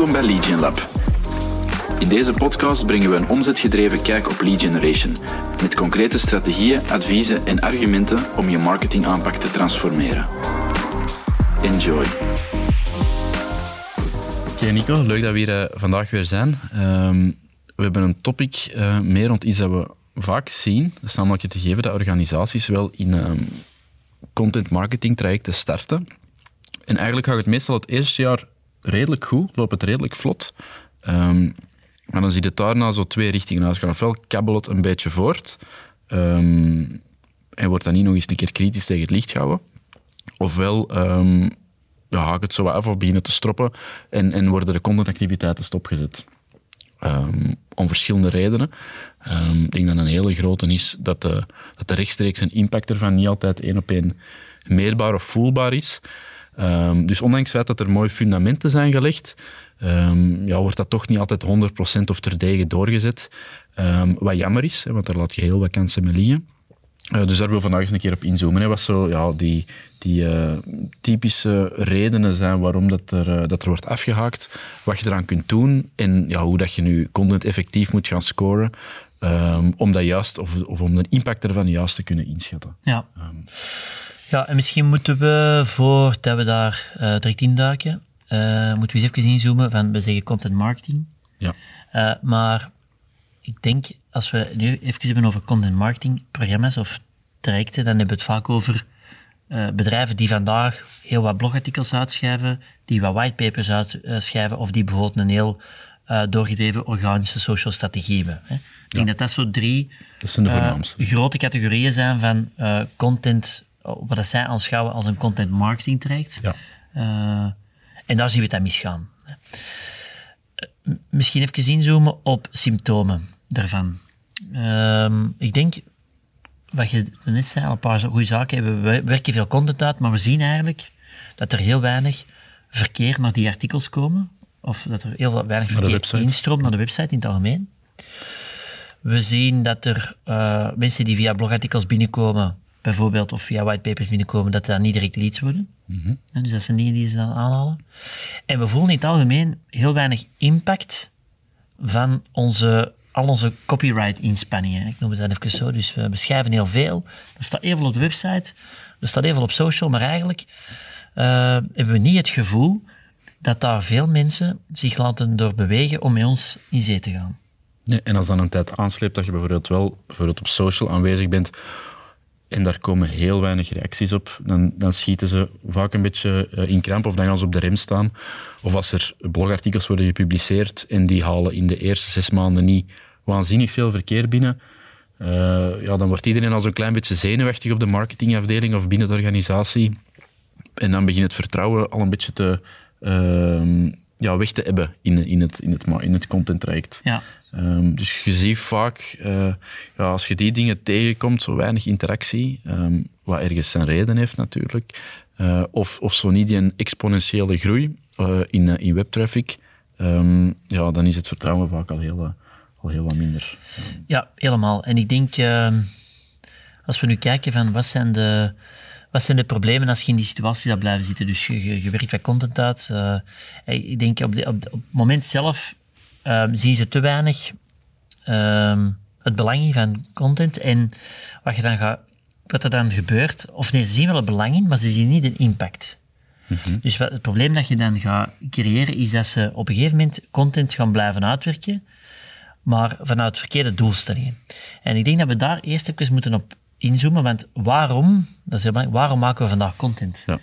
Welkom bij Lead Lab. In deze podcast brengen we een omzetgedreven kijk op lead generation, met concrete strategieën, adviezen en argumenten om je marketingaanpak te transformeren. Enjoy. Oké Nico, leuk dat we hier eh, vandaag weer zijn. Ehm, we hebben een topic uh, meer rond iets dat we vaak zien. Dat is namelijk het gegeven dat organisaties wel in um, content marketing trajecten starten. En eigenlijk gaat het meestal het eerste jaar redelijk goed, loopt het redelijk vlot. Um, maar dan zie je het daarna zo twee richtingen uit gaan. Ofwel kabbelt het een beetje voort en wordt dan niet nog eens een keer kritisch tegen het licht gehouden. Ofwel um, ja, het zo af of beginnen te stroppen en, en worden de contentactiviteiten stopgezet. Om verschillende redenen. Ik denk dat een hele grote is dat de, dat de rechtstreeks een impact ervan niet altijd één op één meetbaar of voelbaar is. Um, dus ondanks het feit dat er mooie fundamenten zijn gelegd, um, ja, wordt dat toch niet altijd 100% of terdege doorgezet. Um, wat jammer is, want daar laat je heel wat kansen mee liggen. Uh, dus daar wil ik vandaag eens een keer op inzoomen. Hè. Wat zo, ja, die, die uh, typische redenen zijn waarom dat er, uh, dat er wordt afgehaakt, wat je eraan kunt doen en ja, hoe dat je nu content effectief moet gaan scoren um, om dat juist, of, of om de impact ervan juist te kunnen inschatten. Ja. Um, ja, en misschien moeten we, voordat we daar uh, direct induiken, uh, moeten we eens even inzoomen van, we zeggen content marketing. Ja. Uh, maar ik denk, als we nu even hebben over content marketing programma's of trajecten, dan hebben we het vaak over uh, bedrijven die vandaag heel wat blogartikels uitschrijven, die wat whitepapers uitschrijven, of die bijvoorbeeld een heel uh, doorgedreven organische social strategie hebben. Hè. Ik denk dat dat zo drie dat zijn de voornaamste. grote categorieën zijn van content wat dat zij aanschouwen als een content marketing traject. Ja. Uh, en daar zien we het aan misgaan. Misschien even inzoomen op symptomen daarvan. Uh, ik denk, wat je net zei, al een paar goede zaken. We werken veel content uit, maar we zien eigenlijk dat er heel weinig verkeer naar die artikels komen. Of dat er heel weinig verkeer instroomt naar de website in het algemeen. We zien dat er uh, mensen die via blogartikels binnenkomen, bijvoorbeeld, of via whitepapers binnenkomen, dat dat niet direct leads worden. Mm -hmm. Dus dat zijn dingen die ze dan aanhalen. En we voelen in het algemeen heel weinig impact van onze, al onze copyright-inspanningen. Ik noem het dan even zo. Dus we beschrijven heel veel. Er staat even op de website, er staat even op social, maar eigenlijk uh, hebben we niet het gevoel dat daar veel mensen zich laten door bewegen om met ons in zee te gaan. En als dan een tijd aansleept dat je bijvoorbeeld wel bijvoorbeeld op social aanwezig bent en daar komen heel weinig reacties op, dan, dan schieten ze vaak een beetje in kramp of dan gaan ze op de rem staan. Of als er blogartikels worden gepubliceerd en die halen in de eerste zes maanden niet waanzinnig veel verkeer binnen, uh, ja, dan wordt iedereen al zo'n klein beetje zenuwachtig op de marketingafdeling of binnen de organisatie. En dan begint het vertrouwen al een beetje te, uh, ja, weg te hebben in, in, het, in, het, in het content traject. Ja. Um, dus je ziet vaak, uh, ja, als je die dingen tegenkomt, zo weinig interactie, um, wat ergens zijn reden heeft natuurlijk, uh, of, of zo niet die een exponentiële groei uh, in, in webtraffic, um, ja, dan is het vertrouwen vaak al heel, al heel wat minder. Ja, helemaal. En ik denk, als we nu kijken van wat zijn de, wat zijn de problemen als je in die situatie zou blijven zitten? Dus je, je, je werkt wat content uit. Uh, ik denk op, de, op, op, het moment zelf uh, zien ze te weinig uh, het belang in van content. En wat, je dan gaat, wat er dan gebeurt, of nee, ze zien wel het belang in, maar ze zien niet de impact. Mm -hmm. Dus wat, het probleem dat je dan gaat creëren, is dat ze op een gegeven moment content gaan blijven uitwerken, maar vanuit verkeerde doelstellingen. En ik denk dat we daar eerst even moeten op inzoomen, want waarom, dat is heel belangrijk, waarom maken we vandaag content? Ja.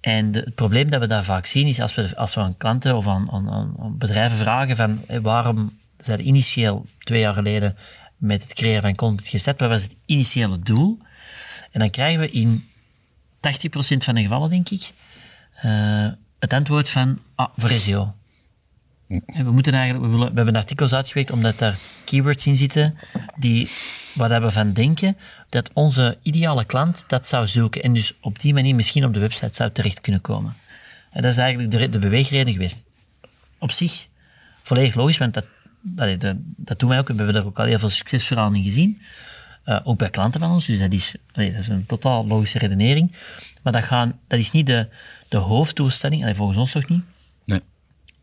En de, het probleem dat we daar vaak zien, is als we, als we aan klanten of aan, aan, aan bedrijven vragen van hey, waarom zijn initieel twee jaar geleden met het creëren van content gestart, wat was het initiële doel? En dan krijgen we in 80% van de gevallen, denk ik, uh, het antwoord van, ah, voor SEO. En we, moeten eigenlijk, we, willen, hebben artikels uitgewerkt omdat daar keywords in zitten die wat we van denken dat onze ideale klant dat zou zoeken en dus op die manier misschien op de website zou terecht kunnen komen. En dat is eigenlijk de, de beweegreden geweest. Op zich volledig logisch, want dat, dat, doen wij ook. We hebben er ook al heel veel succesverhalen in gezien. Uh, ook bij klanten van ons. Dus dat is, dat is een totaal logische redenering. Maar dat, gaan, dat is niet de, de hoofddoelstelling, allee, volgens ons toch niet.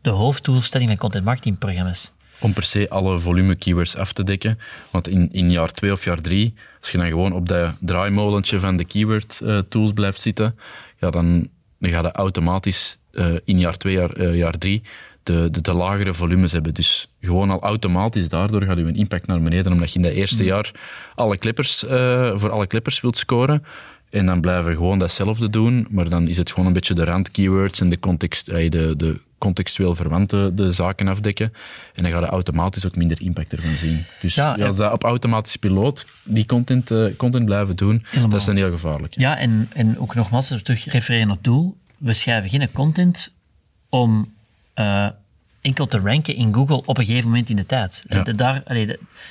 De hoofddoelstelling van content marketing programma's? Om per se alle volume keywords af te dekken. Want in, in jaar 2 of jaar 3, als je dan gewoon op dat draaimolentje van de keyword uh, tools blijft zitten, ja, dan, dan ga je automatisch uh, in jaar 2, jaar, uh, jaar 3 de, de, de, lagere volumes hebben. Dus gewoon al automatisch daardoor gaat je impact naar beneden, omdat je in dat eerste mm. jaar alle clippers, voor alle clippers wilt scoren. En dan blijven we gewoon datzelfde doen, maar dan is het gewoon een beetje de randkeywords en de, context, de, de contextueel verwante de zaken afdekken. En dan ga je automatisch ook minder impact ervan zien. Dus ja, als dat op automatisch piloot die content, uh, content blijven doen, dat is dan heel gevaarlijk. Ja, en, en ook nogmaals, terug refereren naar het doel, we schrijven geen content om uh, enkel te ranken in Google op een gegeven moment in de tijd. Ja. daar, allee,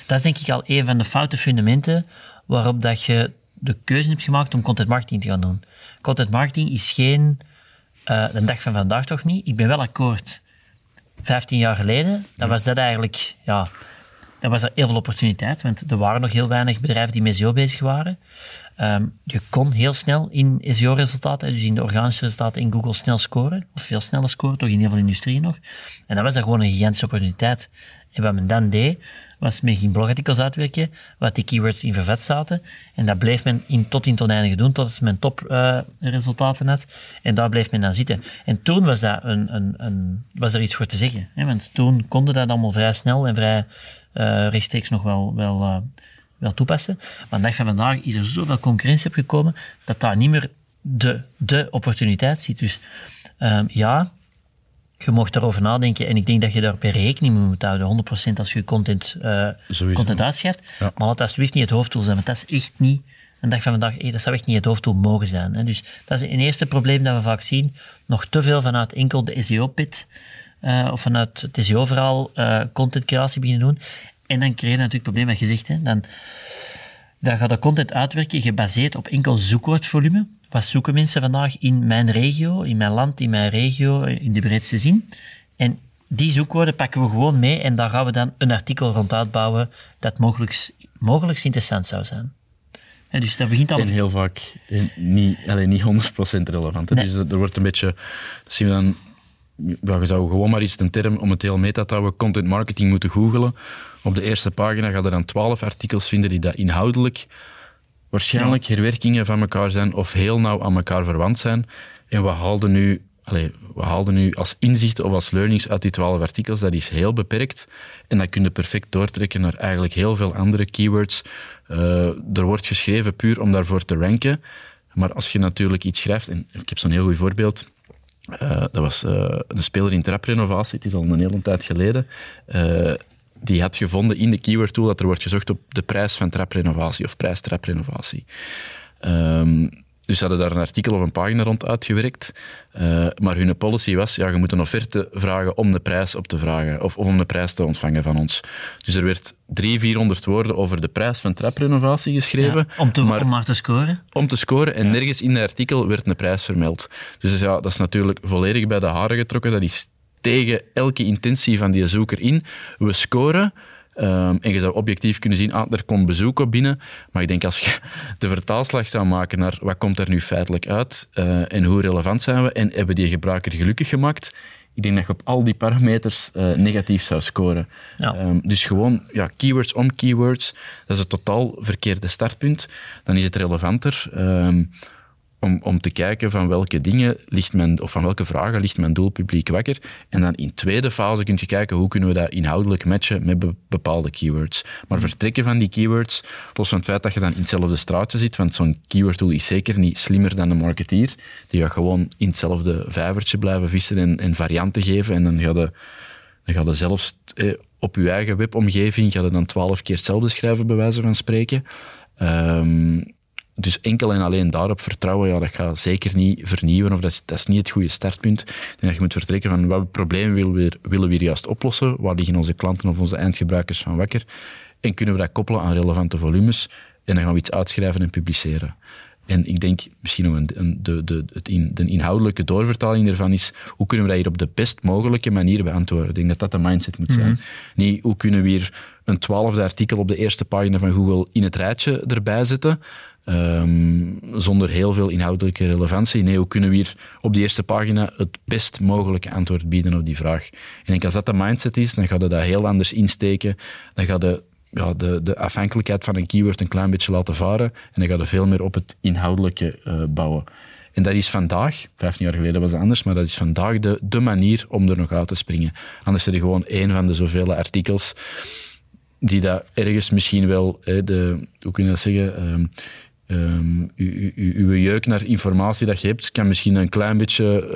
dat is denk ik al een van de foute fundamenten waarop dat je de keuze hebt gemaakt om content marketing te gaan doen. Content marketing is geen, uh, de dag van vandaag toch niet. Ik ben wel akkoord. 15 jaar geleden, dan was dat eigenlijk, ja, dan was er heel veel opportuniteit, want er waren nog heel weinig bedrijven die met SEO bezig waren. Um, je kon heel snel in SEO-resultaten, dus in de organische resultaten in Google, snel scoren, of veel sneller scoren, toch in heel veel industrieën nog. En dat was dan gewoon een gigantische opportuniteit. En wat men dan deed, was men ging blogartikels uitwerken, wat die keywords in vervet zaten. En dat bleef men in, tot in het oneindige doen, totdat men topresultaten uh, had. En daar bleef men dan zitten. En toen was, dat een, een, een, was er iets voor te zeggen. Hè? Want toen konden dat allemaal vrij snel en vrij uh, rechtstreeks nog wel, wel, uh, wel toepassen. Maar de dag van vandaag is er zoveel concurrentie opgekomen, dat daar niet meer de, de opportuniteit zit. Dus um, ja, je mocht daarover nadenken en ik denk dat je daar per rekening mee moet houden, 100% als je content, uh, content uitschrijft. Maar laat alsjeblieft niet het hoofddoel zijn, want dat is echt niet een dag van vandaag, hey, dat zou echt niet het hoofddoel mogen zijn. Hè. Dus dat is een eerste probleem dat we vaak zien. Nog te veel vanuit enkel de SEO-pit uh, of vanuit het SEO-verhaal uh, contentcreatie beginnen doen. En dan krijg je natuurlijk het probleem dat je zegt, hè, dan, dan gaat de content uitwerken gebaseerd op enkel zoekwoordvolume wat zoeken mensen vandaag in mijn regio, in mijn land, in mijn regio, in de breedste zin. En die zoekwoorden pakken we gewoon mee en daar gaan we dan een artikel rond uitbouwen dat mogelijk, mogelijk interessant zou zijn. En dus dat begint al... En heel vaak niet, alleen niet 100% relevant. Dus er wordt een beetje... Dat zien we dan... Ja, je zou gewoon maar iets een term om het heel meta te houden, content marketing moeten googelen. Op de eerste pagina ga je dan 12 artikels vinden die dat inhoudelijk waarschijnlijk herwerkingen van elkaar zijn of heel nauw aan elkaar verwant zijn. En we haalden nu, allez, we haalden nu als inzichten of als learnings uit die twaalf artikels, dat is heel beperkt. En dat kun je perfect doortrekken naar eigenlijk heel veel andere keywords. Uh, er wordt geschreven puur om daarvoor te ranken. Maar als je natuurlijk iets schrijft, en ik heb zo'n heel goed voorbeeld. Uh, dat was uh, een speler in traprenovatie, het is al een hele tijd geleden die had gevonden in de keyword tool dat er wordt gezocht op de prijs van traprenovatie of prijs traprenovatie. Um, dus ze hadden daar een artikel of een pagina rond uitgewerkt. Uh, maar hun policy was, ja, je moet een offerte vragen om de prijs op te vragen. Of, of om de prijs te ontvangen van ons. Dus er werd 300, 400 woorden over de prijs van traprenovatie geschreven. om, te, maar, om maar te scoren? Om te scoren. En nergens in het artikel werd een prijs vermeld. Dus ja, dat is natuurlijk volledig bij de haren getrokken. Dat is tegen elke intentie van die zoeker in. We scoren. Um, en je zou objectief kunnen zien, ah, er komt bezoek op binnen. Maar ik denk als je de vertaalslag zou maken naar wat komt er nu feitelijk uit uh, en hoe relevant zijn we en hebben die gebruiker gelukkig gemaakt, ik denk dat je op al die parameters uh, negatief zou scoren. Ja. Um, dus gewoon ja, keywords om keywords, dat is het totaal verkeerde startpunt. Dan is het relevanter. Um, om, om te kijken van welke dingen ligt men, of van welke vragen ligt mijn doelpubliek wakker. En dan in tweede fase kun je kijken hoe kunnen we dat inhoudelijk matchen met bepaalde keywords. Maar vertrekken van die keywords, los van het feit dat je dan in hetzelfde straatje zit, want zo'n keyword tool is zeker niet slimmer dan een marketeer. Die gaat gewoon in hetzelfde vijvertje blijven vissen en, en varianten geven. En dan ga je, dan ga zelfs eh, op je eigen webomgeving ga je dan twaalf keer hetzelfde schrijven, bij wijze van spreken. Um, dus enkel en alleen daarop vertrouwen, ja, dat gaat zeker niet vernieuwen of dat is, dat is niet het goede startpunt. Ik denk dat je moet vertrekken van welk probleem willen we, willen we hier juist oplossen, waar liggen onze klanten of onze eindgebruikers van wakker en kunnen we dat koppelen aan relevante volumes en dan gaan we iets uitschrijven en publiceren. En ik denk misschien een, een, de, de, het in, de inhoudelijke doorvertaling ervan is hoe kunnen we dat hier op de best mogelijke manier beantwoorden. Ik denk dat dat de mindset moet zijn. Niet hoe kunnen we hier een twaalfde artikel op de eerste pagina van Google in het rijtje erbij zetten. Ehm, zonder heel veel inhoudelijke relevantie. Nee, hoe kunnen we hier op die eerste pagina het best mogelijke antwoord bieden op die vraag? En ik als dat de mindset is, dan gaat je dat heel anders insteken. Dan gaat je ja, de, de afhankelijkheid van een keyword een klein beetje laten varen. En dan gaat je veel meer op het inhoudelijke eh, bouwen. En dat is vandaag, vijftien jaar geleden was het anders, maar dat is vandaag de, de manier om er nog uit te springen. Anders zit je gewoon één van de zoveel artikels die dat ergens misschien wel, hè, de, hoe kun je dat zeggen, ehm, ehm, u- u- u- uw jeuk naar informatie dat je hebt, kan misschien een klein beetje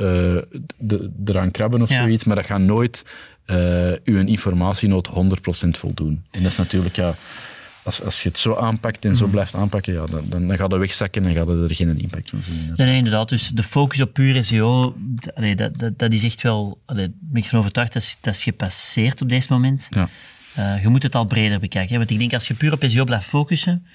eh, de- eraan krabben of Ja. zoiets, maar dat gaat nooit eh, uw informatienood 100% voldoen. En dat is natuurlijk, ja, als, als je het zo aanpakt en zo Mhm. blijft aanpakken, ja, dan, dan, dan gaat het wegzakken en gaat het er geen impact van zien. Nee, nee, inderdaad. Dus de focus op puur SEO, allee, dat, dat, dat is echt wel... Allee, daar ben ik van overtuigd, dat is, dat is gepasseerd op deze moment. Ja. Eh, je moet het al breder bekijken. Hè? Want ik denk, als je puur op SEO blijft focussen,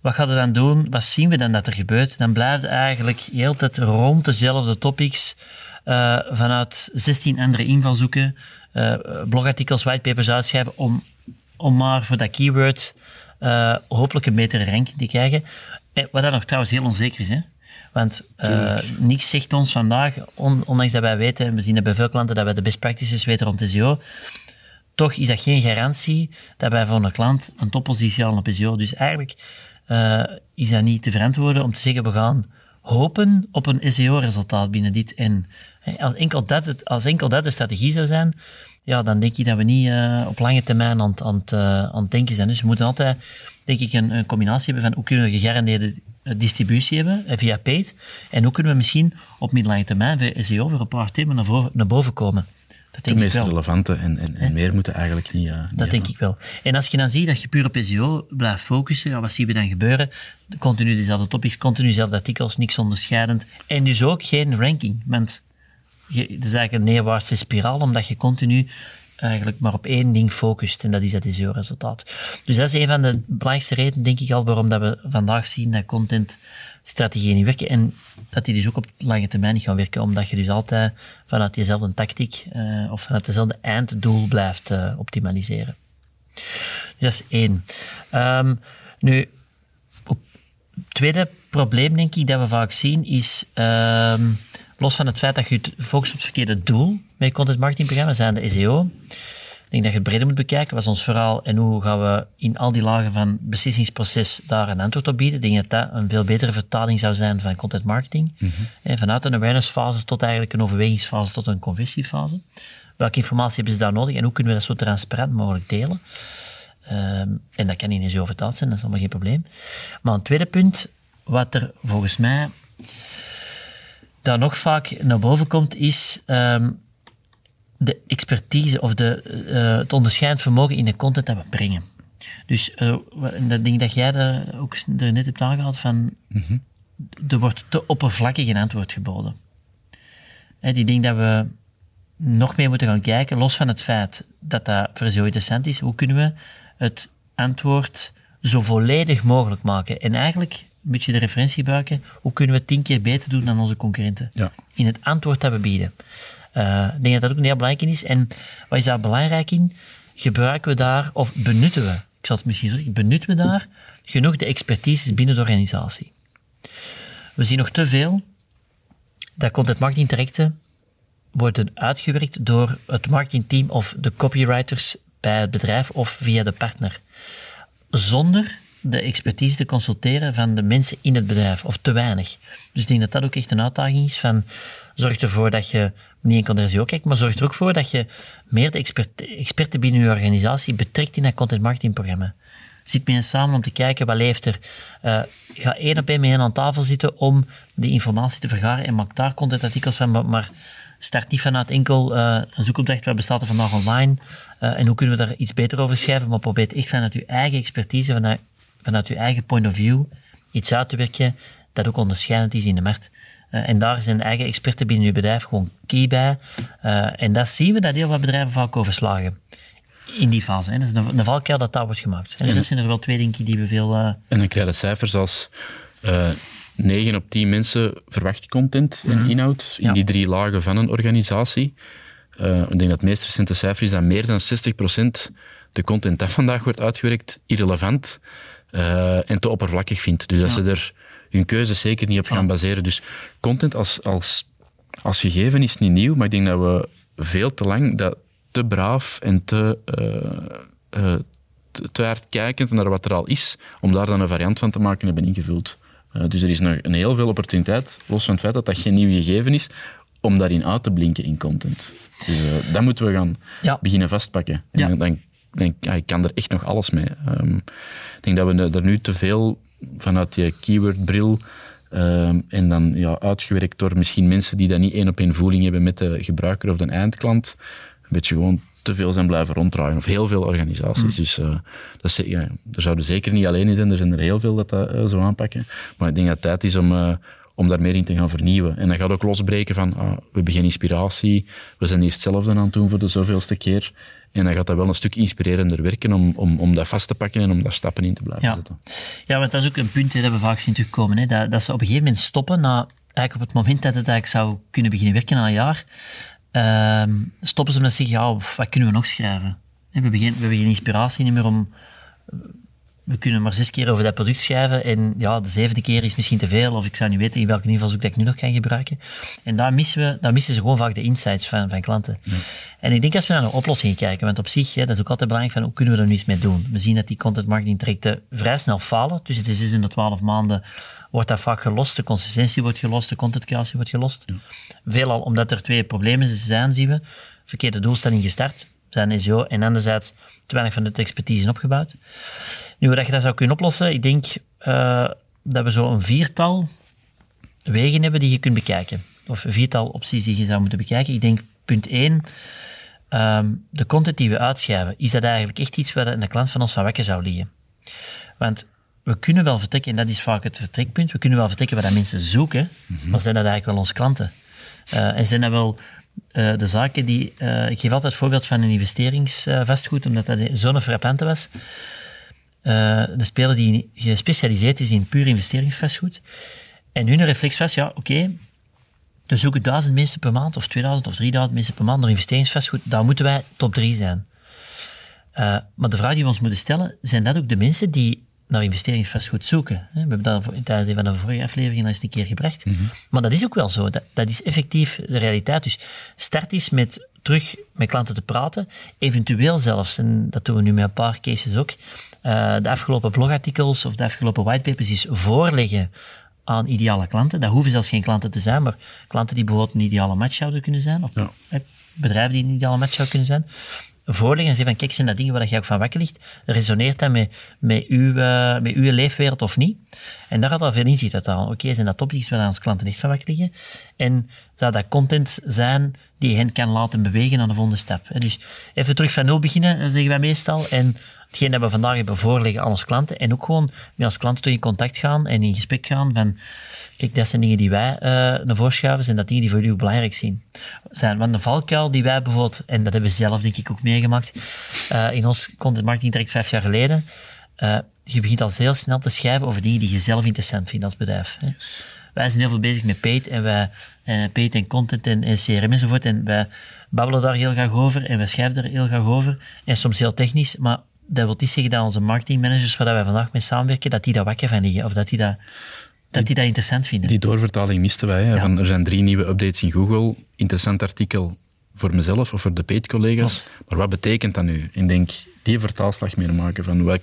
wat gaat er dan doen? Wat zien we dan dat er gebeurt? Dan blijft het eigenlijk heel tijd rond dezelfde topics eh, vanuit 16 andere invalshoeken, eh blogartikels, whitepapers uitschrijven om, om maar voor dat keyword eh, hopelijk een betere ranking te krijgen. Wat dan nog trouwens heel onzeker is, hè? Want eh, niks zegt ons vandaag, on- ondanks dat wij weten, en we zien het bij veel klanten, dat wij de best practices weten rond SEO, toch is dat geen garantie dat wij voor een klant een toppositie halen op SEO. Dus eigenlijk eh, is dat niet te verantwoorden om te zeggen, we gaan hopen op een SEO-resultaat binnen dit. En als enkel, dat het, als enkel dat de strategie zou zijn, ja, dan denk ik dat we niet eh, op lange termijn aan, aan, eh, aan het denken zijn. Dus we moeten altijd, denk ik, een, een combinatie hebben van hoe kunnen we gegarandeerde distributie hebben via paid en hoe kunnen we misschien op middellange termijn via SEO voor een paar thema naar, naar boven komen. Dat De ik meest wel. relevante en, en, en meer moeten eigenlijk niet. eh, niet Dat denk ik wel. En als je dan ziet dat je puur op SEO blijft focussen, ja, wat zien we dan gebeuren? Continu dezelfde topics, continu dezelfde artikels, niks onderscheidend. En dus ook geen ranking. Want je, het is eigenlijk een neerwaartse spiraal, omdat je continu eigenlijk maar op één ding focust. En dat is dat SEO-resultaat. Dus dat is een van de belangrijkste redenen, denk ik al, waarom dat we vandaag zien dat contentstrategieën niet werken. En dat die dus ook op lange termijn niet gaan werken, omdat je dus altijd vanuit diezelfde tactiek eh, of vanuit dezelfde einddoel blijft eh, optimaliseren. Dat is één. Ehm, nu, het tweede probleem, denk ik, dat we vaak zien, is ehm, los van het feit dat je focust op het verkeerde doel met content marketingprogramma, zijn de SEO. Ik denk dat je het breder moet bekijken. Wat is ons verhaal en hoe gaan we in al die lagen van beslissingsproces daar een antwoord op bieden? Ik denk dat dat een veel betere vertaling zou zijn van content marketing. En vanuit een awareness-fase tot eigenlijk een overwegingsfase tot een conversiefase. Welke informatie hebben ze daar nodig en hoe kunnen we dat zo transparant mogelijk delen? Ehm, en dat kan in SEO vertaald zijn, dat is allemaal geen probleem. Maar een tweede punt, wat er volgens mij daar nog vaak naar boven komt, is ehm, de expertise of de, eh, het onderscheidend vermogen in de content dat we brengen. Dus en dat ding dat jij er ook er net hebt aangehaald, van er wordt te oppervlakkig een antwoord geboden. Hè, die ding dat we nog meer moeten gaan kijken, los van het feit dat dat voor SEO interessant is, hoe kunnen we het antwoord zo volledig mogelijk maken? En eigenlijk een beetje de referentie gebruiken, hoe kunnen we het tien keer beter doen dan onze concurrenten? Ja. In het antwoord dat we bieden. Eh, ik denk dat dat ook een heel belangrijk is. En wat is daar belangrijk in? Gebruiken we daar, of benutten we, ik zal het misschien zo zeggen, benutten we daar genoeg de expertise binnen de organisatie? We zien nog te veel dat content marketing trajecten worden uitgewerkt door het marketingteam of de copywriters bij het bedrijf of via de partner. Zonder de expertise te consulteren van de mensen in het bedrijf, of te weinig. Dus ik denk dat dat ook echt een uitdaging is van zorg ervoor dat je niet enkel naar SEO kijkt, maar zorg er ook voor dat je meer de expert, experten binnen je organisatie betrekt in dat content marketing programma. Zit met hen samen om te kijken wat leeft er. Eh, ga één op één met hen aan tafel zitten om die informatie te vergaren en maak daar contentartikels van, maar, start niet vanuit enkel eh, een zoekopdracht, wat bestaat er vandaag online eh, en hoe kunnen we daar iets beter over schrijven, maar probeer echt vanuit je eigen expertise, vanuit, vanuit je eigen point of view, iets uit te werken dat ook onderscheidend is in de markt. Eh, en daar zijn eigen experten binnen je bedrijf gewoon key bij. Eh, en dat zien we dat heel wat bedrijven vaak overslagen. In die fase. Hè. Dat is een, een valkuil dat daar wordt gemaakt. En dat zijn er wel twee dingen die we veel... eh, En dan krijg je cijfers als eh, 9 op 10 mensen verwacht content en Mhm. inhoud in die drie lagen van een organisatie. Ik denk dat het meest recente cijfer is dat meer dan 60% de content dat vandaag wordt uitgewerkt irrelevant en te oppervlakkig vindt. Dus dat ze er hun keuze zeker niet op gaan baseren. Dus content als, als, als gegeven is niet nieuw, maar ik denk dat we veel te lang dat te braaf en te, eh, eh, te, te hard kijkend naar wat er al is, om daar dan een variant van te maken hebben ingevuld. Eh, dus er is nog een heel veel opportuniteit, los van het feit dat dat geen nieuw gegeven is, om daarin uit te blinken in content. Dus dat moeten we gaan Ja. beginnen vastpakken. En Ja. dan, dan, dan- ja, ik kan er echt nog alles mee. Ehm, ik denk dat we er nu te veel vanuit die keywordbril ehm, en dan ja, uitgewerkt door misschien mensen die dat niet één op één voeling hebben met de gebruiker of de eindklant, een beetje gewoon te veel zijn blijven ronddraaien. Of heel veel organisaties. Dus eh, dat is, ja, er zouden zeker niet alleen in zijn, er zijn er heel veel dat dat eh, zo aanpakken. Maar ik denk dat het tijd is om, eh, om daar meer in te gaan vernieuwen. En dat gaat ook losbreken van, ah, we hebben geen inspiratie, we zijn hier hetzelfde aan het doen voor de zoveelste keer. En dan gaat dat wel een stuk inspirerender werken om, om, om dat vast te pakken en om daar stappen in te blijven Ja. zetten. Ja, want dat is ook een punt hè, dat we vaak zien terugkomen. Hè, dat, dat ze op een gegeven moment stoppen, na, eigenlijk op het moment dat het eigenlijk zou kunnen beginnen werken na een jaar, ehm, stoppen ze met zeggen, ja, wat kunnen we nog schrijven? We hebben, geen, we hebben geen inspiratie meer om... We kunnen maar zes keer over dat product schrijven en ja, de zevende keer is misschien te veel, of ik zou niet weten in welke invalshoek dat ik nu nog kan gebruiken. En daar missen, we, daar missen ze gewoon vaak de insights van, van klanten. En ik denk als we naar een oplossing kijken, want op zich, hè, dat is ook altijd belangrijk van hoe kunnen we er nu iets mee doen. We zien dat die content marketing trajecten vrij snel falen. Tussen de 6 en de 12 maanden wordt dat vaak gelost. De consistentie wordt gelost, de content creatie wordt gelost. Veelal omdat er twee problemen zijn, zien we. Verkeerde doelstelling gestart, zijn SEO, en anderzijds te weinig van de expertise opgebouwd. Nu, hoe dat je dat zou kunnen oplossen, ik denk eh, dat we zo een viertal wegen hebben die je kunt bekijken. Of een viertal opties die je zou moeten bekijken. Ik denk, punt 1, de content die we uitschrijven, is dat eigenlijk echt iets waar een klant van ons van wakker zou liggen? Want we kunnen wel vertrekken, en dat is vaak het vertrekpunt, we kunnen wel vertrekken wat dat mensen zoeken, maar zijn dat eigenlijk wel onze klanten? Eh, en zijn dat wel eh, de zaken die... eh, ik geef altijd het voorbeeld van een investeringsvastgoed, omdat dat zo'n frappante was. Eh, de speler die gespecialiseerd is in puur investeringsvastgoed. En hun reflex was, ja, oké, er zoeken duizend mensen per maand, of 2000 of 3000 mensen per maand naar investeringsvastgoed. Daar moeten wij top 3 zijn. Maar de vraag die we ons moeten stellen, zijn dat ook de mensen die naar investeringsvastgoed zoeken? We hebben dat tijdens een van de vorige afleveringen eens een keer gebracht. Mm -hmm. Maar dat is ook wel zo. Dat, dat is effectief de realiteit. Dus start eens met terug met klanten te praten. Eventueel zelfs, en dat doen we nu met een paar cases ook, uh, de afgelopen blogartikels of de afgelopen whitepapers is voorleggen aan ideale klanten. Dat hoeven zelfs geen klanten te zijn, maar klanten die bijvoorbeeld een ideale match zouden kunnen zijn, of ja. bedrijven die een ideale match zouden kunnen zijn. Voorleggen en zeggen van, kijk, zijn dat dingen waar je ook van wakker ligt? Resoneert dat met, met, uw, uh, met uw leefwereld of niet? En daar gaat al veel inzicht uit halen. Oké, zijn dat topics waar onze klanten echt van wakker liggen? En zou dat content zijn die hen kan laten bewegen naar de volgende stap? Dus even terug van nul beginnen, zeggen wij meestal. En hetgeen dat we vandaag hebben voorleggen aan onze klanten. En ook gewoon met onze klanten in contact gaan en in gesprek gaan van, kijk, dat zijn dingen die wij uh, naar voren schuiven, zijn dat dingen die voor u belangrijk zijn. zijn. Want de valkuil die wij bijvoorbeeld, en dat hebben we zelf denk ik ook meegemaakt, uh, in ons content marketing direct vijf jaar geleden, uh, je begint al heel snel te schrijven over dingen die je zelf interessant vindt als bedrijf. Hè. Wij zijn heel veel bezig met paid en wij, paid en content en, en CRM enzovoort en wij babbelen daar heel graag over en wij schrijven daar heel graag over en soms heel technisch, maar dat wil niet zeggen dat onze marketingmanagers waar wij vandaag mee samenwerken, dat die daar wakker van liggen of dat die dat, dat, die dat interessant vinden. Die doorvertaling misten wij. Hè, ja. van, er zijn drie nieuwe updates in Google. Interessant artikel voor mezelf of voor de paid-collega's. Maar wat betekent dat nu? Ik denk, die vertaalslag meer maken van wat,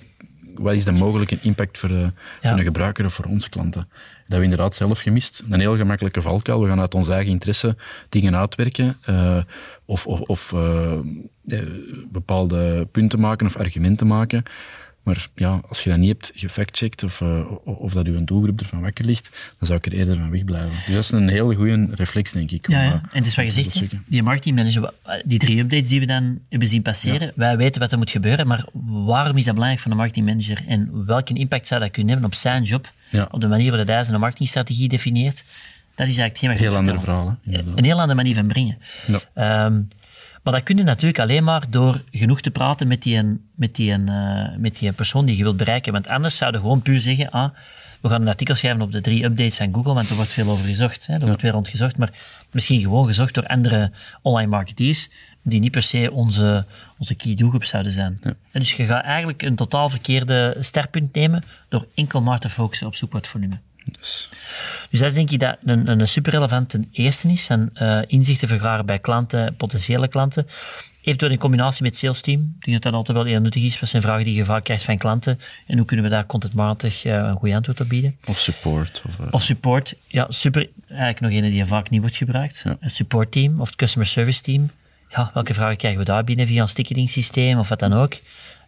wat is de mogelijke impact voor, uh, ja. voor een gebruiker of voor onze klanten. Dat hebben we inderdaad zelf gemist. Een heel gemakkelijke valkuil. We gaan uit onze eigen interesse dingen uitwerken. Uh, of of, of uh, bepaalde punten maken of argumenten maken. Maar ja, als je dat niet hebt gefactcheckt of, uh, of dat uw doelgroep ervan wakker ligt, dan zou ik er eerder van wegblijven. Dus dat is een heel goede reflex, denk ik. Ja, ja. en het is wat je zegt, die marketingmanager, die drie updates die we dan hebben zien passeren, ja. wij weten wat er moet gebeuren, maar waarom is dat belangrijk voor een marketingmanager en welke impact zou dat kunnen hebben op zijn job, ja. op de manier waarop hij zijn marketingstrategie definieert? Dat is eigenlijk geen Heel andere verhalen. Een heel andere manier van brengen. Ja. Um, maar dat kun je natuurlijk alleen maar door genoeg te praten met die, met die, uh, met die persoon die je wilt bereiken. Want anders zouden gewoon puur zeggen, ah, we gaan een artikel schrijven op de drie updates van Google, want er wordt veel over gezocht. Hè? Er wordt weer rondgezocht, maar misschien gewoon gezocht door andere online marketeers die niet per se onze, onze key doelgroep zouden zijn. En dus je gaat eigenlijk een totaal verkeerde sterpunt nemen door enkel maar te focussen op zoekwoordvolume. Dus, Dus dat is denk ik dat een, een super relevante eerste is. En uh, inzichten vergaren bij klanten, potentiële klanten. Eventueel in combinatie met sales team. Ik denk dat dat altijd wel heel nuttig is. Wat zijn vragen die je vaak krijgt van klanten? En hoe kunnen we daar contentmatig uh, een goede antwoord op bieden? of support. Of, eh, Of support. Ja, super. Eigenlijk nog een die vaak niet wordt gebruikt. Ja. Een support team of het customer service team. Ja, welke vragen krijgen we daar binnen via een ticketing systeem of wat dan ook?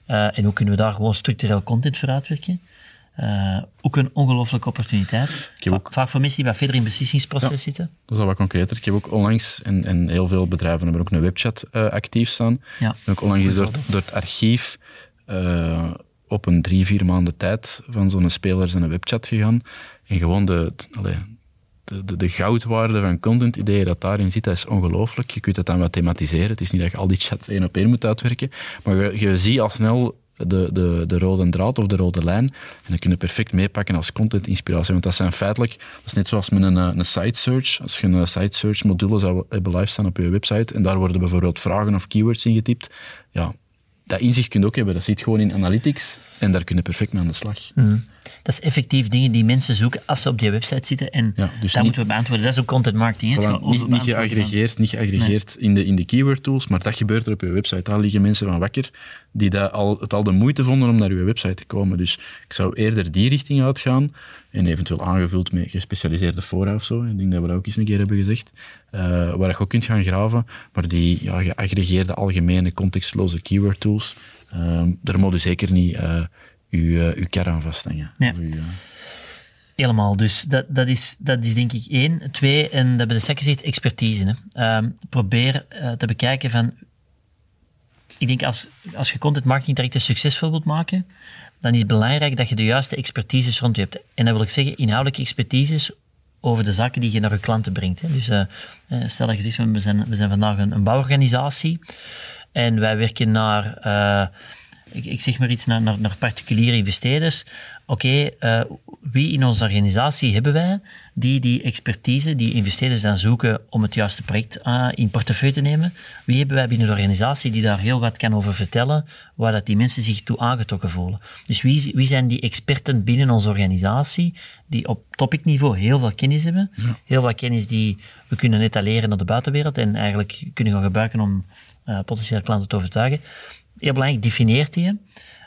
Uh, en hoe kunnen we daar gewoon structureel content voor uitwerken? Uh, ook een ongelooflijke opportuniteit. ook- Vaak voor mensen die wat verder in het beslissingsproces Ja. zitten. Dat is al wat concreter. Ik heb ook onlangs, en, en heel veel bedrijven hebben ook een webchat eh, actief staan. Ja, ook onlangs door, door het archief eh, op een drie, vier maanden tijd van zo'n speler zijn webchat gegaan. En gewoon de, allee, de, de, de goudwaarde van content-ideeën dat daarin zit, dat is ongelooflijk. Je kunt het dan wat thematiseren. Het is niet dat je al die chats één op één moet uitwerken. Maar je, je ziet al snel de, de, de rode draad of de rode lijn. En dan kun je perfect meepakken als content-inspiratie. Want dat zijn feitelijk, dat is net zoals met een, eh, een site search. Als je een site search module zou hebben live staan op je website en daar worden bijvoorbeeld vragen of keywords ingetypt, ja, dat inzicht kun je ook hebben. Dat zit gewoon in analytics en daar kun je perfect mee aan de slag. Dat is effectief dingen die mensen zoeken als ze op die website zitten. En Ja, dus dat moeten we beantwoorden. Dat is ook content marketing. Het niet, niet geaggregeerd, niet geaggregeerd in, de, in de keyword tools, maar dat gebeurt er op je website. Daar liggen mensen van wakker die dat al, het al de moeite vonden om naar je website te komen. Dus ik zou eerder die richting uitgaan en eventueel aangevuld met gespecialiseerde fora of zo. Ik denk dat we dat ook eens een keer hebben gezegd. Eh, waar je ook kunt gaan graven, maar die ja, geaggregeerde algemene contextloze keyword tools, eh, daar moet je zeker niet eh uw, eh, uw kar aan vasthangen. Ja. Uw, eh, Helemaal. Dus dat, dat, is, dat is denk ik één. Twee, en dat hebben we straks gezegd, expertise. Hè. Ehm, probeer te bekijken van... Ik denk als, als je content marketing direct succesvol wilt maken, dan is het belangrijk dat je de juiste expertises rond je hebt. En dat wil ik zeggen, inhoudelijke expertises over de zaken die je naar je klanten brengt. Hè. Dus eh, eh, stel dat je zegt, we zijn, we zijn vandaag een, een bouworganisatie en wij werken naar... ik, ik zeg maar iets naar, naar, naar particuliere investeerders. Oké, eh, wie in onze organisatie hebben wij die die expertise, die investeerders dan zoeken om het juiste project eh, in portefeuille te nemen? Wie hebben wij binnen de organisatie die daar heel wat kan over vertellen, waar dat die mensen zich toe aangetrokken voelen? Dus wie, wie zijn die experten binnen onze organisatie die op topicniveau heel veel kennis hebben? Heel veel kennis die we kunnen etaleren naar de buitenwereld en eigenlijk kunnen gaan gebruiken om eh, potentiële klanten te overtuigen heel belangrijk, defineert die je.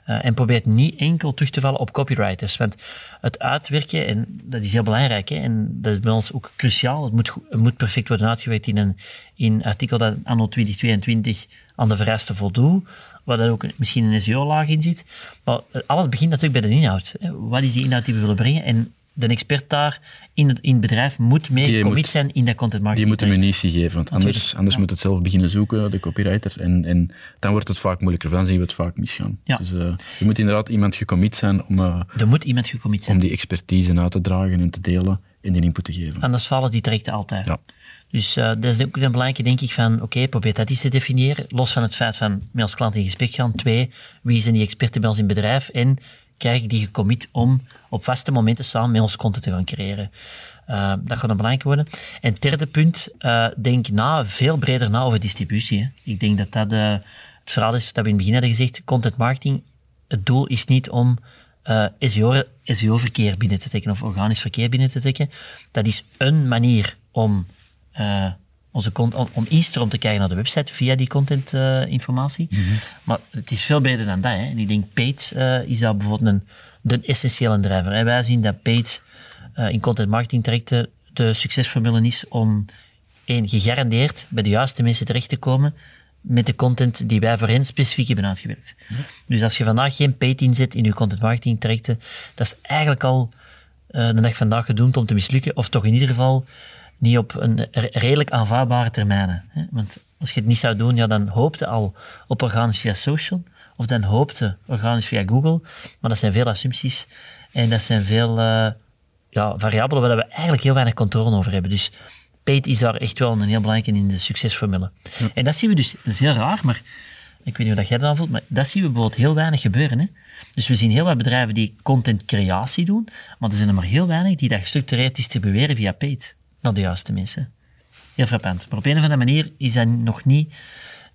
Uh, en probeert niet enkel terug te vallen op copywriters. Want het uitwerken, en dat is heel belangrijk, hè, en dat is bij ons ook cruciaal, het moet, moet perfect worden uitgewerkt in een, in artikel dat anno 2022 aan de vereisten voldoet, waar dan ook misschien een SEO-laag in zit. Maar eh, alles begint natuurlijk bij de inhoud. Wat is die inhoud die we willen brengen? En de expert daar in het, in het bedrijf moet mee Die commit moet- zijn in dat content marketing. Die moet traject. munitie geven, want anders, Natuurlijk, anders ja. moet het zelf beginnen zoeken, de copywriter. En, en dan wordt het vaak moeilijker, dan zien we het vaak misgaan. Ja. Dus eh, je moet inderdaad iemand gecommit zijn om, eh, Er moet iemand gecommit zijn. om die expertise uit te dragen en te delen en die input te geven. Anders vallen die trajecten altijd. Ja. Dus eh, dat is ook een belangrijke, denk ik, van oké, probeer dat eens te definiëren. Los van het feit van met als klant in gesprek gaan. Twee, wie zijn die experten bij ons in het bedrijf? En krijg die gecommit om op vaste momenten samen met ons content te gaan creëren. Eh, dat gaat een belangrijk worden. En derde punt, eh, denk na, veel breder na over distributie. Hè. Ik denk dat dat eh, het verhaal is dat we in het begin hadden gezegd. Content marketing, het doel is niet om SEO, SEO-verkeer binnen te trekken of organisch verkeer binnen te trekken. Dat is een manier om, onze om, om instroom te krijgen naar de website via die contentinformatie. Maar het is veel beter dan dat. Hè. En ik denk paid eh, is daar bijvoorbeeld een, de essentiële driver. En wij zien dat paid eh, in content marketing trajecten de succesformule is om één, gegarandeerd bij de juiste mensen terecht te komen met de content die wij voor hen specifiek hebben uitgewerkt. Dus als je vandaag geen paid inzet in je content marketing trajecten, dat is eigenlijk al eh, de dag vandaag gedoemd om te mislukken, of toch in ieder geval niet op een re- redelijk aanvaardbare termijnen. Hè? Want als je het niet zou doen, ja, dan hoopte al op organisch via social, of dan hoopte organisch via Google, maar dat zijn veel assumpties en dat zijn veel eh, ja, variabelen waar we eigenlijk heel weinig controle over hebben. Dus paid is daar echt wel een heel belangrijke in de succesformule. En dat zien we dus, dat is heel raar, maar Ik weet niet hoe dat jij dat voelt, maar dat zien we bijvoorbeeld heel weinig gebeuren. Hè? Dus we zien heel wat bedrijven die contentcreatie doen, maar er zijn er maar heel weinig die dat gestructureerd distribueren via paid naar de juiste mensen. Heel frappant. Maar op een of andere manier is dat nog niet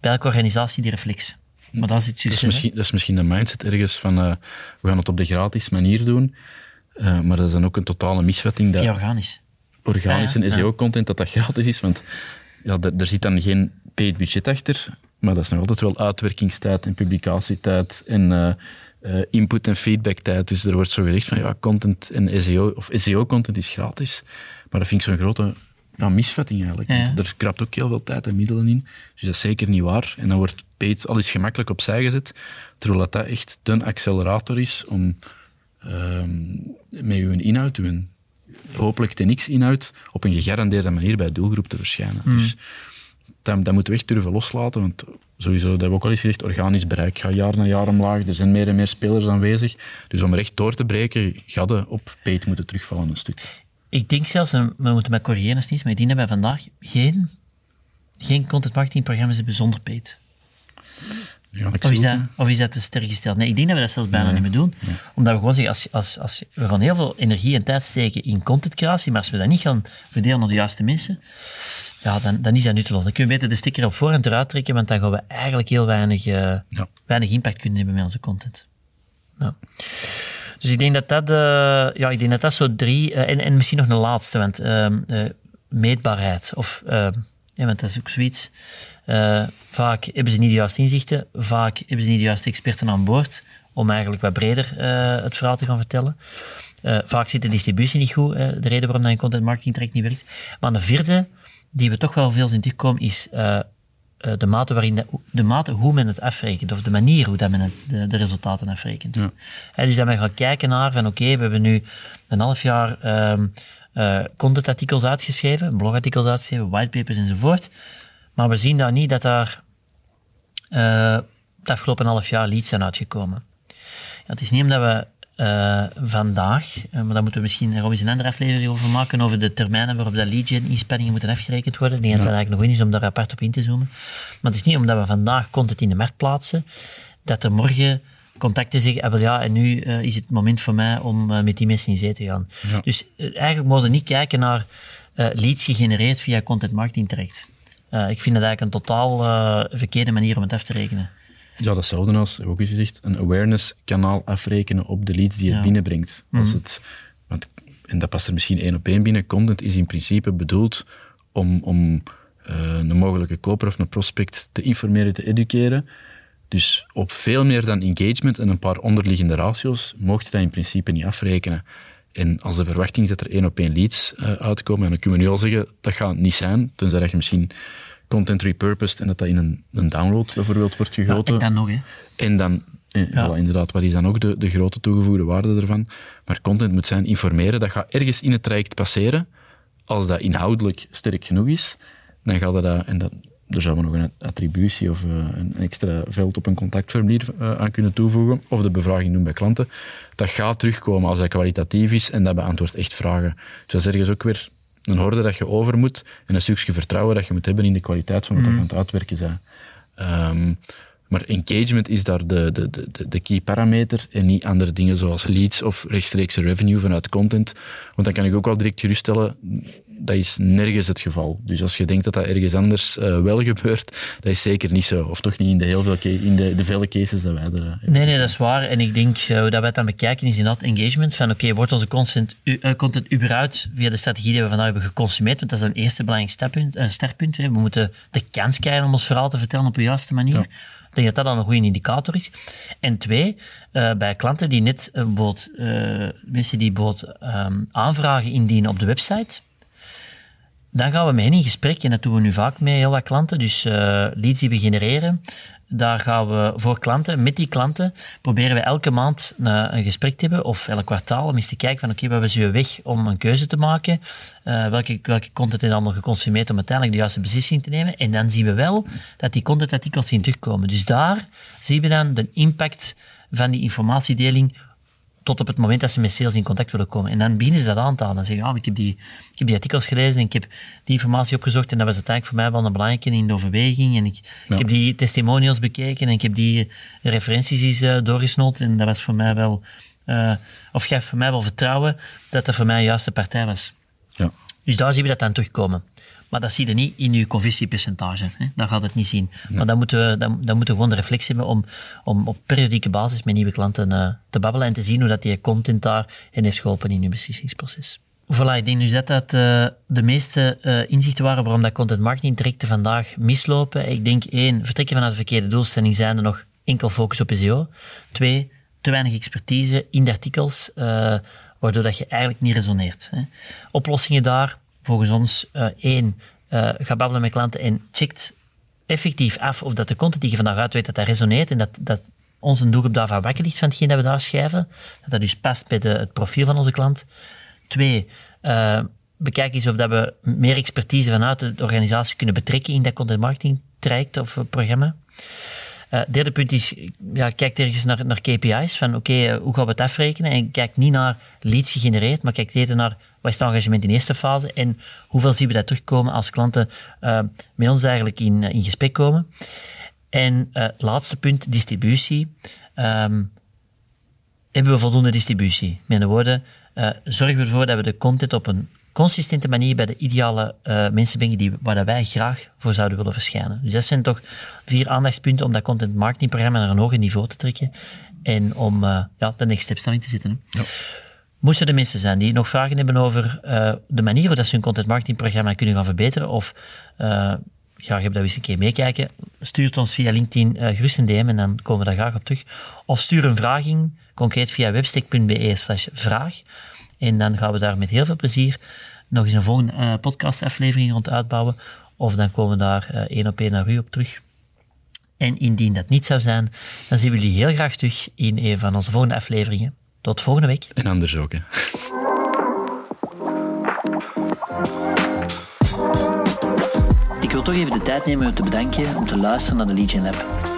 bij elke organisatie die reflex. Maar dat is het Dat is, succes. misschien, dat is misschien de mindset ergens van eh, we gaan het op de gratis manier doen. Eh, maar dat is dan ook een totale misvatting dat Ja, organisch. organisch en SEO-content dat dat gratis is. Want ja, er, er zit dan geen paid budget achter, maar dat is nog altijd wel uitwerkingstijd en publicatietijd en eh, eh, input- en feedbacktijd. Dus er wordt zo gezegd van ja, content en SEO, of SEO-content is gratis. Maar dat vind ik zo'n grote ja, misvatting eigenlijk. Ja. Want er krapt ook heel veel tijd en middelen in. Dus dat is zeker niet waar. En dan wordt paid al eens gemakkelijk opzij gezet, terwijl dat, dat echt de accelerator is om ehm, met uw inhoud, uw hopelijk TNX-inhoud, op een gegarandeerde manier bij de doelgroep te verschijnen. Dus dat, dat moeten we echt durven loslaten, want sowieso, dat hebben we ook al eens gezegd, organisch bereik gaat jaar na jaar omlaag, er zijn meer en meer spelers aanwezig. Dus om er echt door te breken, gaat het op paid moeten terugvallen een stuk. Ik denk zelfs, en we moeten mij corrigeren als niet maar ik denk dat wij vandaag geen, geen content marketing programma's hebben zonder. Ja, ik Of is, dat, of is dat te sterk gesteld? Nee, ik denk dat we dat zelfs bijna niet meer doen. Omdat we gewoon zeggen, als, als, als, we gaan heel veel energie en tijd steken in contentcreatie, maar als we dat niet gaan verdelen naar de juiste mensen, ja, dan, dan is dat nutteloos. Dan kunnen we beter de sticker op voorhand eruit trekken, want dan gaan we eigenlijk heel weinig, eh, Ja. weinig impact kunnen hebben met onze content. Ja. Dus ik denk dat dat, eh, ja, ik denk dat, dat zo drie... eh, en, en misschien nog een laatste, want ehm, eh, meetbaarheid. Of, ehm, ja, want dat is ook zoiets. Vaak hebben ze niet de juiste inzichten. Vaak hebben ze niet de juiste experten aan boord om eigenlijk wat breder het verhaal te gaan vertellen. Vaak zit de distributie niet goed, de reden waarom dat een content marketing niet werkt. Maar een vierde, die we toch wel veel zien terugkomen, is eh, eh, de mate waarin de, de mate hoe men het afrekent, of de manier hoe dat men het, de, de resultaten afrekent. Ja. Dus dat men gaat kijken naar van oké, we hebben nu een half jaar ehm eh, contentartikels uitgeschreven, blogartikels uitgeschreven, whitepapers enzovoort. Maar we zien daar niet dat daar eh, het afgelopen half jaar leads zijn uitgekomen. Ja, het is niet omdat we eh, vandaag, eh, maar daar moeten we misschien er eens een andere aflevering over maken, over de termijnen waarop dat lead gen inspanningen moeten afgerekend worden. Ik denk dat eigenlijk nog in is om daar apart op in te zoomen. Maar het is niet omdat we vandaag content in de markt plaatsen, dat er morgen contacten zeggen, ah, wel ja, en nu eh, is het moment voor mij om met die mensen in zee te gaan. Ja. Dus eigenlijk moeten we niet kijken naar leads gegenereerd via content marketing. Eh, ik vind dat eigenlijk een totaal verkeerde manier om het af te rekenen. Ja, datzelfde als, heb ik ook eens gezegd, een awareness-kanaal afrekenen op de leads die het Ja. binnenbrengt. Als het, want, en dat past er misschien één op één binnen. Content is in principe bedoeld om, om eh, een mogelijke koper of een prospect te informeren, te educeren. Dus op veel meer dan engagement en een paar onderliggende ratio's mocht je dat in principe niet afrekenen. En als de verwachting is dat er één op één leads eh, uitkomen, en dan kunnen we nu al zeggen, dat gaat niet zijn, tenzij dat je misschien content repurposed en dat dat in een, een download bijvoorbeeld wordt Ja, gegoten. en dan nog, hè. En dan, eh, Ja. voilà, inderdaad, wat is dan ook de, de grote toegevoegde waarde ervan? Maar content moet zijn informeren, dat gaat ergens in het traject passeren. Als dat inhoudelijk sterk genoeg is, dan gaat dat, en dat, er zouden we nog een attributie of eh, een extra veld op een contactformulier eh, aan kunnen toevoegen, of de bevraging doen bij klanten. Dat gaat terugkomen als dat kwalitatief is en dat beantwoordt echt vragen. Dus dat is ergens ook weer een horde dat je over moet en een stukje vertrouwen dat je moet hebben in de kwaliteit van wat dat je aan het uitwerken bent. Ehm, maar engagement is daar de, de, de, de key parameter en niet andere dingen zoals leads of rechtstreeks revenue vanuit content. Want dan kan ik ook wel direct geruststellen, dat is nergens het geval. Dus als je denkt dat dat ergens anders eh, wel gebeurt, dat is zeker niet zo. Of toch niet in de, heel veel in de, de vele cases dat wij er hebben. Nee, nee, dat is waar. En ik denk, eh, hoe dat wij het dan bekijken, is inderdaad engagement. Van oké, wordt onze content, content überhaupt via de strategie die we vandaag hebben geconsumeerd? Want dat is een eerste belangrijk stappunt, eh, startpunt. hè. We moeten de kans krijgen om ons verhaal te vertellen op de juiste manier. Ja. Ik denk dat dat dan een goede indicator is. En twee, bij klanten die net eh, bijvoorbeeld, mensen die bijvoorbeeld ehm, aanvragen indienen op de website, dan gaan we met hen in gesprek, en dat doen we nu vaak met heel wat klanten. Dus eh, leads die we genereren, daar gaan we voor klanten, met die klanten, proberen we elke maand een, een gesprek te hebben, of elk kwartaal, om eens te kijken van oké, wat hebben ze weer weg om een keuze te maken? Eh, welke, welke content is allemaal geconsumeerd om uiteindelijk de juiste beslissing te nemen? En dan zien we wel dat die contentartikels zien terugkomen. Dus daar zien we dan de impact van die informatiedeling tot op het moment dat ze met sales in contact willen komen. En dan beginnen ze dat aan te halen. Dan zeggen ah, ik, heb die, ik heb die artikels gelezen en ik heb die informatie opgezocht en dat was uiteindelijk voor mij wel een belangrijke in de overweging. En ik, ik heb die testimonials bekeken en ik heb die referenties eens uh, doorgesnoten en dat was voor mij wel, uh, of gaf voor mij wel vertrouwen dat dat voor mij de juiste partij was. Ja. Dus daar zien we dat dan terugkomen. Maar dat zie je niet in je conversiepercentage. Hè? Daar gaat het niet zien. Maar dan moeten, we, dan, dan moeten we gewoon de reflex hebben om, om op periodieke basis met nieuwe klanten uh, te babbelen en te zien hoe dat die content daar hen heeft geholpen in je beslissingsproces. Voilà, ik denk nu dat dat uh, de meeste uh, inzichten waren waarom dat content marketing trajecten vandaag mislopen. Ik denk één, vertrekken vanuit de verkeerde doelstelling zijn er nog enkel focus op SEO. Twee, te weinig expertise in de artikels, waardoor dat je eigenlijk niet resoneert. Hè. Oplossingen daar, volgens ons uh, één, uh, met klanten en checkt effectief af of dat de content die je vandaag uitweet, dat dat resoneert en dat, dat onze doelgroep daarvan wakker ligt van hetgeen dat we daar schrijven. Dat dat dus past bij de, het profiel van onze klant. Twee, uh, bekijk eens of dat we meer expertise vanuit de organisatie kunnen betrekken in dat content marketing traject of programma. Uh, derde punt is, ja, kijk ergens naar, naar KPI's, van oké, okay, hoe gaan we het afrekenen? En kijk niet naar leads gegenereerd, maar kijk eerder naar wat is het engagement in de eerste fase en hoeveel zien we dat terugkomen als klanten uh, met ons eigenlijk in, in gesprek komen. En laatste punt, distributie. Um, hebben we voldoende distributie? Met andere woorden, zorgen we ervoor dat we de content op een consistente manier bij de ideale uh, mensen brengen die, waar wij graag voor zouden willen verschijnen. Dus dat zijn toch vier aandachtspunten om dat content marketing programma naar een hoger niveau te trekken en om uh, ja, de next step stelling te zetten. Ja. Moesten er mensen zijn die nog vragen hebben over uh, de manier waarop ze hun content marketing programma kunnen gaan verbeteren of graag hebben dat we eens een keer meekijken, stuur ons via LinkedIn gerust een DM en dan komen we daar graag op terug. Of stuur een vraging, concreet via webstick.be slash vraag. En dan gaan we daar met heel veel plezier nog eens een volgende uh, podcastaflevering rond uitbouwen. Of dan komen we daar uh, één op één naar u op terug. En indien dat niet zou zijn, dan zien we jullie heel graag terug in een van onze volgende afleveringen. Tot volgende week. En anders ook, hè. Ik wil toch even de tijd nemen om te bedanken om te luisteren naar de Legion Lab.